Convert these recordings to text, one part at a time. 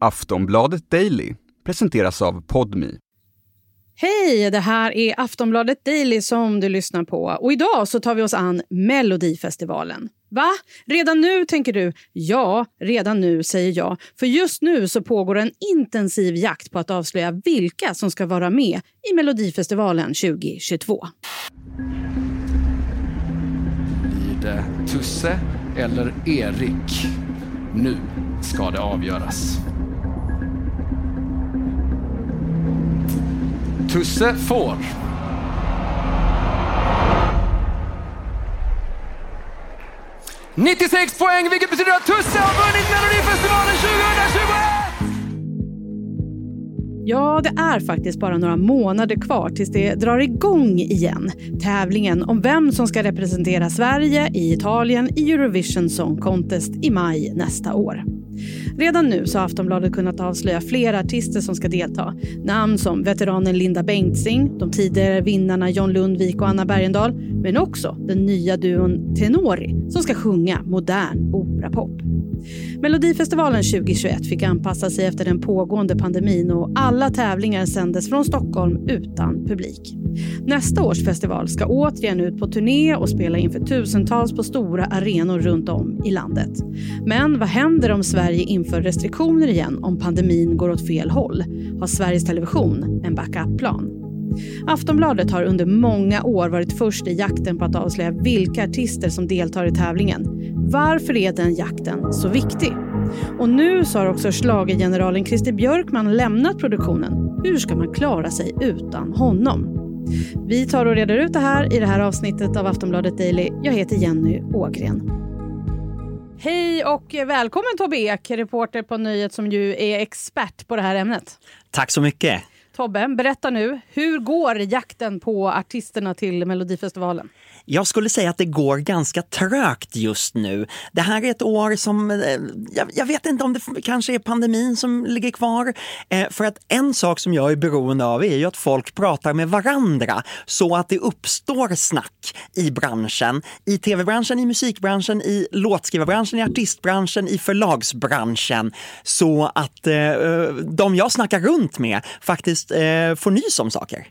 Aftonbladet Daily presenteras av Podmi. Hej, det här är Aftonbladet Daily som du lyssnar på. Och idag så tar vi oss an Melodifestivalen. Va? Redan nu, tänker du? Ja, redan nu, säger jag. För just nu så pågår en intensiv jakt på att avslöja vilka som ska vara med i Melodifestivalen 2022. Blir det Tusse eller Erik? Nu ska det avgöras. Tusse får. ...96 poäng, vilket betyder att Tusse har vunnit Melodifestivalen 2021! Ja, det är faktiskt bara några månader kvar tills det drar igång igen. Tävlingen om vem som ska representera Sverige i Italien i Eurovision Song Contest i maj nästa år. Redan nu så har Aftonbladet kunnat avslöja flera artister som ska delta. Namn som veteranen Linda Bengtzing, de tidigare vinnarna John Lundvik och Anna Bergendahl, men också den nya duon Tenori som ska sjunga modern operapop. Melodifestivalen 2021 fick anpassa sig efter den pågående pandemin och alla tävlingar sändes från Stockholm utan publik. Nästa års festival ska återigen ut på turné och spela inför tusentals på stora arenor runt om i landet. Men vad händer om Sverige inför restriktioner igen om pandemin går åt fel håll? Har Sveriges Television en backup-plan? Aftonbladet har under många år varit först i jakten på att avslöja vilka artister som deltar i tävlingen. Varför är den jakten så viktig? Och nu så har också schlagergeneralen Christer Björkman lämnat produktionen. Hur ska man klara sig utan honom? Vi tar och reder ut det här i det här avsnittet av Aftonbladet Daily. Jag heter Jenny Ågren. Hej och välkommen Tobbe Ek, reporter på Nöjet som ju är expert på det här ämnet. Tack så mycket. Tobbe, berätta nu. Hur går jakten på artisterna till Melodifestivalen? Jag skulle säga att det går ganska trögt just nu. Det här är ett år som, eh, jag, jag vet inte om det kanske är pandemin som ligger kvar. Eh, för att en sak som jag är beroende av är ju att folk pratar med varandra så att det uppstår snack i branschen. I tv-branschen, i musikbranschen, i låtskrivarbranschen, i artistbranschen, i förlagsbranschen. Så att eh, eh de jag snackar runt med faktiskt eh, får nys om saker.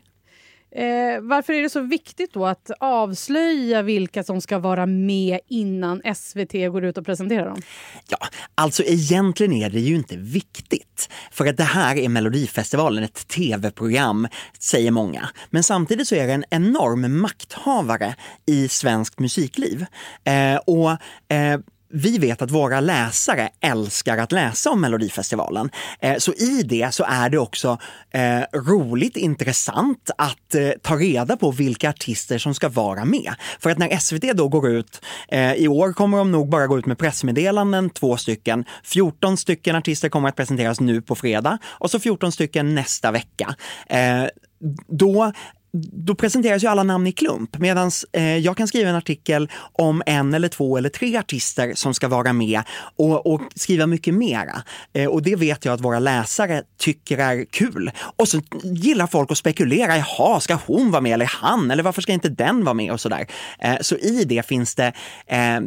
Eh, varför är det så viktigt då att avslöja vilka som ska vara med innan SVT går ut och presenterar dem? Ja, alltså egentligen är det ju inte viktigt. För att det här är Melodifestivalen, ett tv-program, säger många. Men samtidigt så är det en enorm makthavare i svenskt musikliv. Eh, och eh, vi vet att våra läsare älskar att läsa om Melodifestivalen. Eh, så i det så är det också eh, roligt, intressant att eh, ta reda på vilka artister som ska vara med. För att när SVT då går ut, i år kommer de nog bara gå ut med pressmeddelanden, två stycken. 14 stycken artister kommer att presenteras nu på fredag och så 14 stycken nästa vecka då då presenteras ju alla namn i klump medan eh, jag kan skriva en artikel om en eller två eller tre artister som ska vara med och, och skriva mycket mera. Eh, och det vet jag att våra läsare tycker är kul. Och så gillar folk att spekulera, jaha, ska hon vara med eller han? Eller varför ska inte den vara med och sådär. Eh, så i det finns det, eh,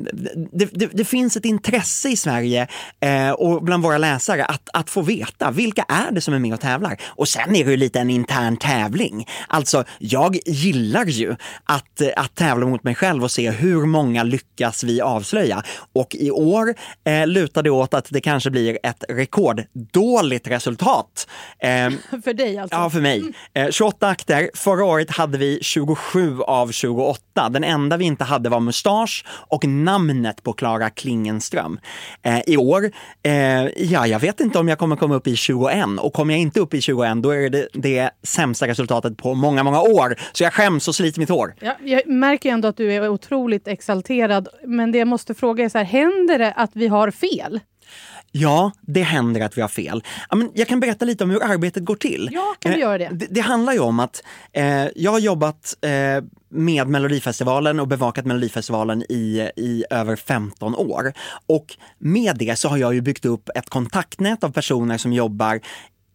det, det, det, finns ett intresse i Sverige eh, och bland våra läsare att, att få veta vilka är det som är med och tävlar. Och sen är det ju lite en intern tävling. Alltså jag gillar ju att, att tävla mot mig själv och se hur många lyckas vi avslöja. Och i år eh, lutar det åt att det kanske blir ett rekorddåligt resultat. Eh, för dig alltså? Ja, för mig. Eh, 28 akter. Förra året hade vi 27 av 28. Den enda vi inte hade var mustasch och namnet på Klara Klingenström. Eh, I år, eh, ja, jag vet inte om jag kommer komma upp i 21 och kommer jag inte upp i 21 då är det det sämsta resultatet på många, många år. Så jag skäms och sliter mitt hår. Ja, jag märker ändå att du är otroligt exalterad. Men det jag måste fråga är, så här, händer det att vi har fel? Ja, det händer att vi har fel. Jag kan berätta lite om hur arbetet går till. Ja, kan du göra det? Det, det handlar ju om att eh, jag har jobbat eh, med Melodifestivalen och bevakat Melodifestivalen i, i över 15 år. Och med det så har jag ju byggt upp ett kontaktnät av personer som jobbar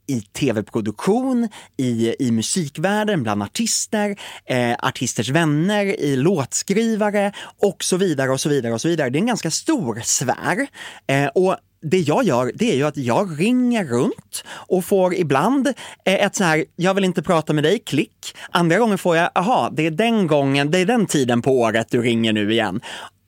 i tv-produktion, i, i musikvärlden, bland artister, eh, artisters vänner, i låtskrivare och så vidare och så vidare och så vidare. Det är en ganska stor sfär. Eh, och det jag gör, det är ju att jag ringer runt och får ibland eh, ett så här, jag vill inte prata med dig, klick. Andra gånger får jag, aha, det är den gången, det är den tiden på året du ringer nu igen.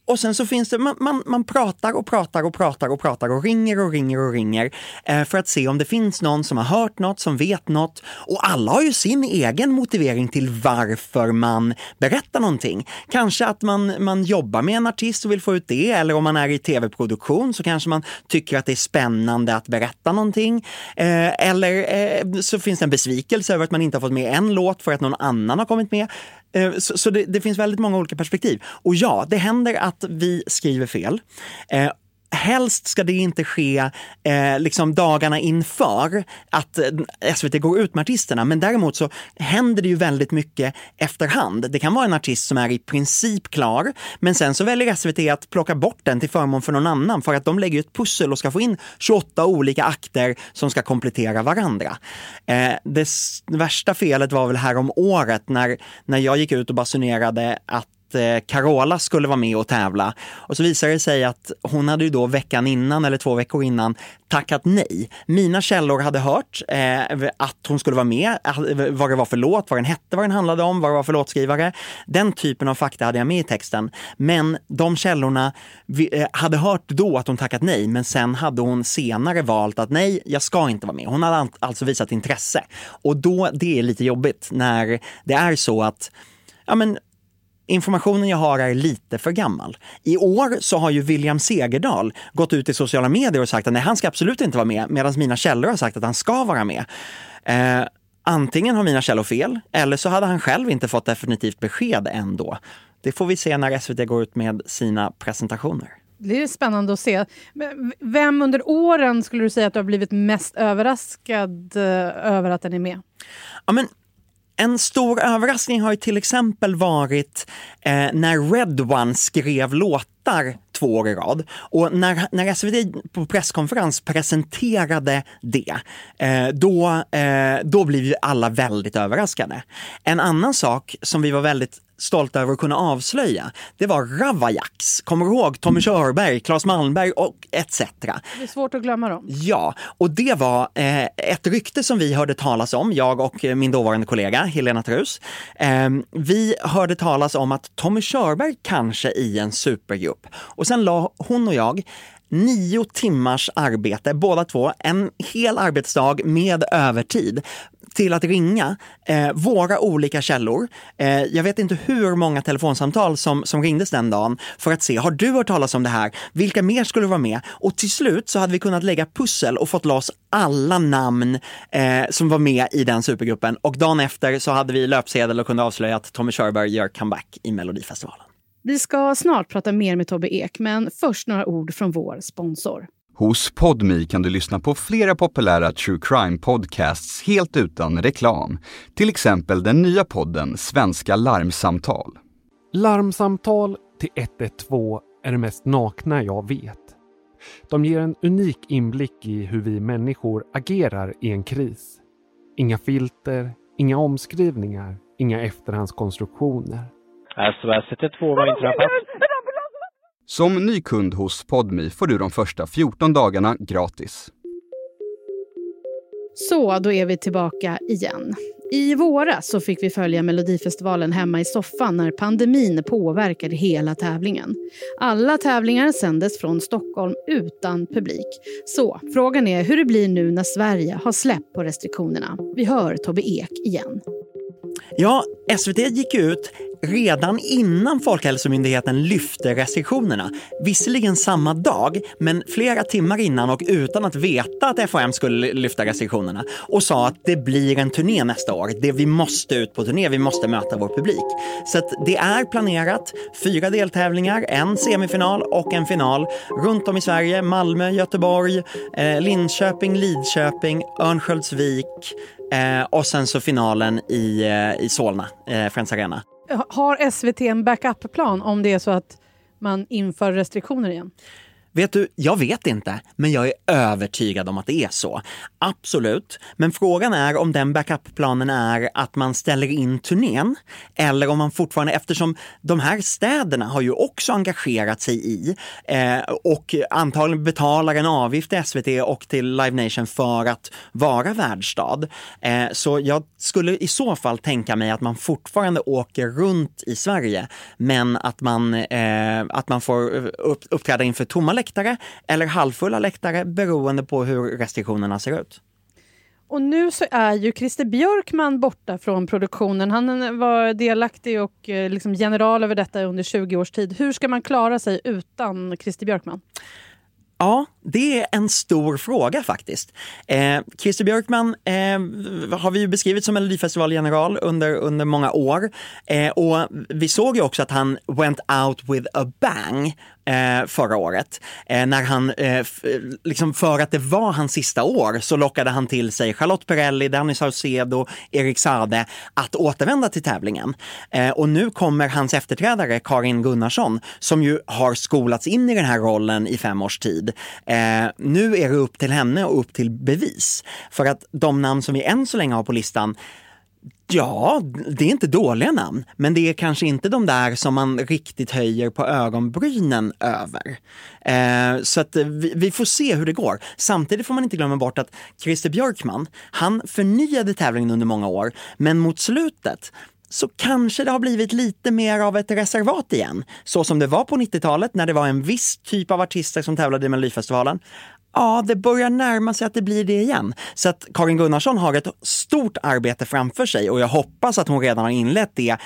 Och sen så finns det, man, man, man pratar och pratar och pratar och pratar och ringer och ringer och ringer eh, för att se om det finns någon som har hört något, som vet något. Och alla har ju sin egen motivering till varför man berättar någonting. Kanske att man, man jobbar med en artist och vill få ut det, eller om man är i tv-produktion så kanske man tycker att det är spännande att berätta någonting. Eh, eller eh, så finns det en besvikelse över att man inte har fått med en låt för att någon annan har kommit med. Eh, så, så det, det, finns väldigt många olika perspektiv. Och ja, det händer att vi skriver fel. Eh, Helst ska det inte ske eh, liksom dagarna inför att eh, SVT går ut med artisterna, men däremot så händer det ju väldigt mycket efterhand. Det kan vara en artist som är i princip klar, men sen så väljer SVT att plocka bort den till förmån för någon annan för att de lägger ett pussel och ska få in 28 olika akter som ska komplettera varandra. Eh, det värsta felet var väl här om året när, när jag gick ut och basunerade att Eh, Carola skulle vara med och tävla. Och så visade det sig att hon hade ju då veckan innan eller två veckor innan tackat nej. Mina källor hade hört eh, att hon skulle vara med, eh, vad det var för låt, vad den hette, vad den handlade om, vad det var för låtskrivare. Den typen av fakta hade jag med i texten. Men de källorna vi, eh, hade hört då att hon tackat nej, men sen hade hon senare valt att nej, jag ska inte vara med. Hon hade alltså visat intresse. Och då, det är lite jobbigt när det är så att ja men informationen jag har är lite för gammal. I år så har ju William Segerdahl gått ut i sociala medier och sagt att nej, han ska absolut inte vara med, medan mina källor har sagt att han ska vara med. Eh, antingen har mina källor fel, eller så hade han själv inte fått definitivt besked ändå. Det får vi se när SVT går ut med sina presentationer. Det är spännande att se. Vem under åren skulle du säga att du har blivit mest överraskad eh, över att den är med? Ja, men en stor överraskning har ju till exempel varit eh, när Red One skrev låtar två år i rad. Och när, när SVT på presskonferens presenterade det, eh, då, eh, då blev ju alla väldigt överraskade. En annan sak som vi var väldigt stolta över att kunna avslöja, det var Ravaillacs. Kommer du ihåg Tommy Körberg, Claes Malmberg och etc. Det är svårt att glömma dem. Ja, och det var eh, ett rykte som vi hörde talas om, jag och min dåvarande kollega Helena Trus. Eh, vi hörde talas om att Tommy Körberg kanske i en supergrupp. Och sen la hon och jag nio timmars arbete, båda två, en hel arbetsdag med övertid till att ringa eh, våra olika källor. Eh, jag vet inte hur många telefonsamtal som, som ringdes den dagen för att se, har du hört talas om det här? Vilka mer skulle vara med? Och till slut så hade vi kunnat lägga pussel och fått loss alla namn eh, som var med i den supergruppen. Och dagen efter så hade vi löpsedel och kunde avslöja att Tommy Körberg gör comeback i Melodifestivalen. Vi ska snart prata mer med Tobbe Ek, men först några ord från vår sponsor. Hos Podmi kan du lyssna på flera populära true crime-podcasts helt utan reklam. Till exempel den nya podden Svenska larmsamtal. Larmsamtal till 112 är det mest nakna jag vet. De ger en unik inblick i hur vi människor agerar i en kris. Inga filter, inga omskrivningar, inga efterhandskonstruktioner. SOS 112 var inträffat. Som ny kund hos Podmi får du de första 14 dagarna gratis. Så, då är vi tillbaka igen. I våras så fick vi följa Melodifestivalen hemma i soffan när pandemin påverkade hela tävlingen. Alla tävlingar sändes från Stockholm utan publik. Så frågan är hur det blir nu när Sverige har släppt på restriktionerna. Vi hör Tobbe Ek igen. Ja, SVT gick ut redan innan Folkhälsomyndigheten lyfte restriktionerna. Visserligen samma dag, men flera timmar innan och utan att veta att FHM skulle lyfta restriktionerna och sa att det blir en turné nästa år. Det vi måste ut på turné, vi måste möta vår publik. Så det är planerat. Fyra deltävlingar, en semifinal och en final runt om i Sverige. Malmö, Göteborg, eh, Linköping, Lidköping, Örnsköldsvik eh, och sen så finalen i, eh, i Solna, eh, Friends Arena. Har SVT en backup-plan om det är så att man inför restriktioner igen? Vet du, jag vet inte, men jag är övertygad om att det är så. Absolut, men frågan är om den backupplanen är att man ställer in turnén eller om man fortfarande, eftersom de här städerna har ju också engagerat sig i eh, och antagligen betalar en avgift till SVT och till Live Nation för att vara värdstad. Eh, så jag skulle i så fall tänka mig att man fortfarande åker runt i Sverige, men att man, eh, att man får upp, uppträda inför tomma läktare eller halvfulla läktare beroende på hur restriktionerna ser ut. Och nu så är ju Christer Björkman borta från produktionen. Han var delaktig och eh, liksom general över detta under 20 års tid. Hur ska man klara sig utan Christer Björkman? Ja, det är en stor fråga faktiskt. Eh, Christer Björkman eh, har vi ju beskrivit som Melodifestivalgeneral under, under många år. Eh, och vi såg ju också att han went out with a bang eh, förra året. Eh, när han, eh, liksom för att det var hans sista år, så lockade han till sig Charlotte Perrelli, Danny Saucedo, Erik Sade att återvända till tävlingen. Eh, och nu kommer hans efterträdare Karin Gunnarsson, som ju har skolats in i den här rollen i fem års tid. Eh, nu är det upp till henne och upp till bevis. För att de namn som vi än så länge har på listan Ja, det är inte dåliga namn, men det är kanske inte de där som man riktigt höjer på ögonbrynen över. Eh, så att vi, vi, får se hur det går. Samtidigt får man inte glömma bort att Christer Björkman, han förnyade tävlingen under många år, men mot slutet så kanske det har blivit lite mer av ett reservat igen. Så som det var på 90-talet när det var en viss typ av artister som tävlade i Melodifestivalen. Ja, det börjar närma sig att det blir det igen. Så att Karin Gunnarsson har ett stort arbete framför sig och jag hoppas att hon redan har inlett det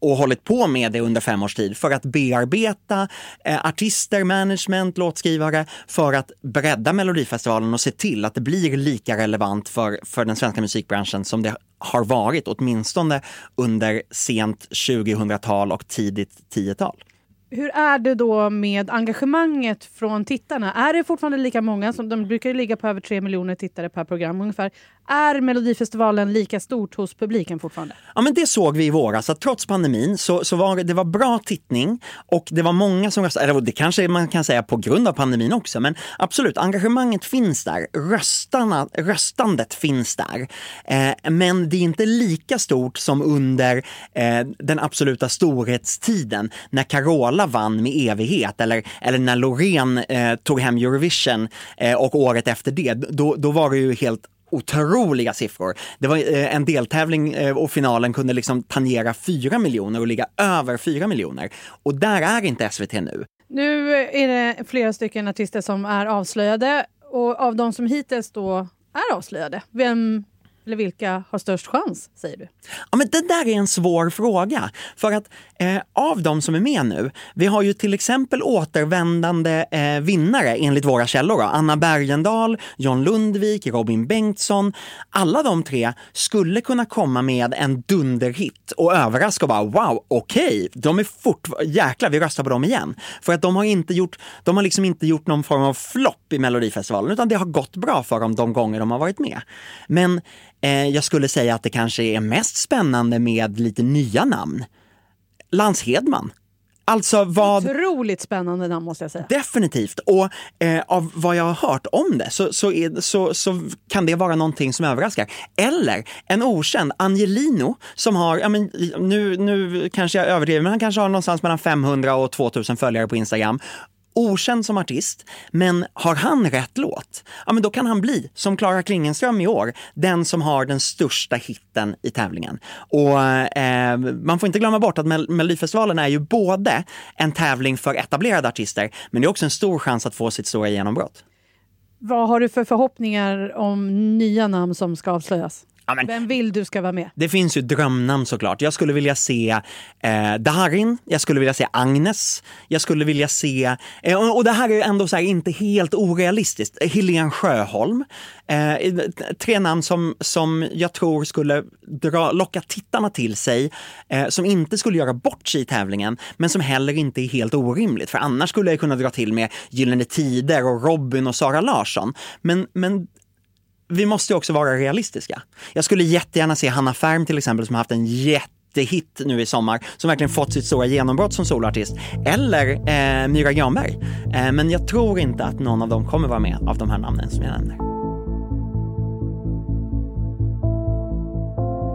och hållit på med det under fem års tid för att bearbeta eh, artister, management, låtskrivare för att bredda Melodifestivalen och se till att det blir lika relevant för, för den svenska musikbranschen som det har varit, åtminstone under sent 2000-tal och tidigt 10-tal. Hur är det då med engagemanget från tittarna? Är det fortfarande lika många? som De brukar ligga på över tre miljoner tittare per program ungefär. Är Melodifestivalen lika stort hos publiken fortfarande? Ja, men det såg vi i våras, att trots pandemin så, så var det var bra tittning och det var många som röstade. Eller det kanske man kan säga på grund av pandemin också, men absolut, engagemanget finns där. Röstarna, röstandet finns där. Eh, men det är inte lika stort som under eh, den absoluta storhetstiden när Carola vann med evighet eller, eller när Loreen eh, tog hem Eurovision eh, och året efter det. Då, då var det ju helt otroliga siffror. Det var eh, en deltävling eh, och finalen kunde liksom tangera 4 miljoner och ligga över 4 miljoner. Och där är inte SVT nu. Nu är det flera stycken artister som är avslöjade och av de som hittills då är avslöjade, vem eller vilka har störst chans, säger du? Ja, men det där är en svår fråga. För att eh, av de som är med nu, vi har ju till exempel återvändande eh, vinnare enligt våra källor. Då. Anna Bergendahl, John Lundvik, Robin Bengtsson. Alla de tre skulle kunna komma med en dunderhit och överraska och bara wow, okej, okay, de är fort, jäklar vi röstar på dem igen. För att de har inte gjort, de har liksom inte gjort någon form av flopp i Melodifestivalen utan det har gått bra för dem de gånger de har varit med. Men jag skulle säga att det kanske är mest spännande med lite nya namn. Lans Hedman. Alltså vad... Otroligt spännande namn måste jag säga. Definitivt. Och eh, av vad jag har hört om det så, så, är, så, så, kan det vara någonting som överraskar. Eller en okänd, Angelino, som har, ja, men, nu, nu kanske jag överdriver, men han kanske har någonstans mellan 500 och 2000 följare på Instagram okänd som artist, men har han rätt låt, ja men då kan han bli, som Klara Klingenström i år, den som har den största hitten i tävlingen. Och eh, man får inte glömma bort att Melodifestivalen är ju både en tävling för etablerade artister, men det är också en stor chans att få sitt stora genombrott. Vad har du för förhoppningar om nya namn som ska avslöjas? Ja, men, Vem vill du ska vara med? Det finns ju drömnamn såklart. Jag skulle vilja se eh, Darin, jag skulle vilja se Agnes, jag skulle vilja se, eh, och, och det här är ändå så här, inte helt orealistiskt, Helene Sjöholm. Eh, tre namn som, som jag tror skulle dra, locka tittarna till sig, eh, som inte skulle göra bort sig i tävlingen, men som heller inte är helt orimligt. För annars skulle jag kunna dra till med Gyllene Tider och Robin och Sara Larsson. Men, men vi måste också vara realistiska. Jag skulle jättegärna se Hanna Färm till exempel som har haft en jätte jättehit nu i sommar som verkligen fått sitt stora genombrott som soloartist. Eller eh, Myra Granberg. Eh, men jag tror inte att någon av dem kommer vara med av de här namnen som jag nämner.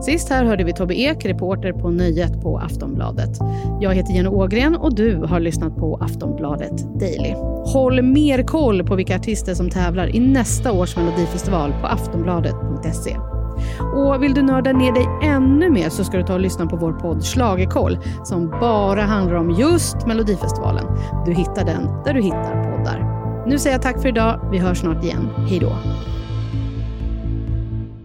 Sist här hörde vi Tobbe Ek, reporter på Nöjet på Aftonbladet. Jag heter Jenny Ågren och du har lyssnat på Aftonbladet Daily. Håll mer koll på vilka artister som tävlar i nästa års Melodifestival på aftonbladet.se. Och vill du nörda ner dig ännu mer så ska du ta och lyssna på vår podd Schlagerkoll som bara handlar om just Melodifestivalen. Du hittar den där du hittar poddar. Nu säger jag tack för idag. Vi hörs snart igen. Hej då!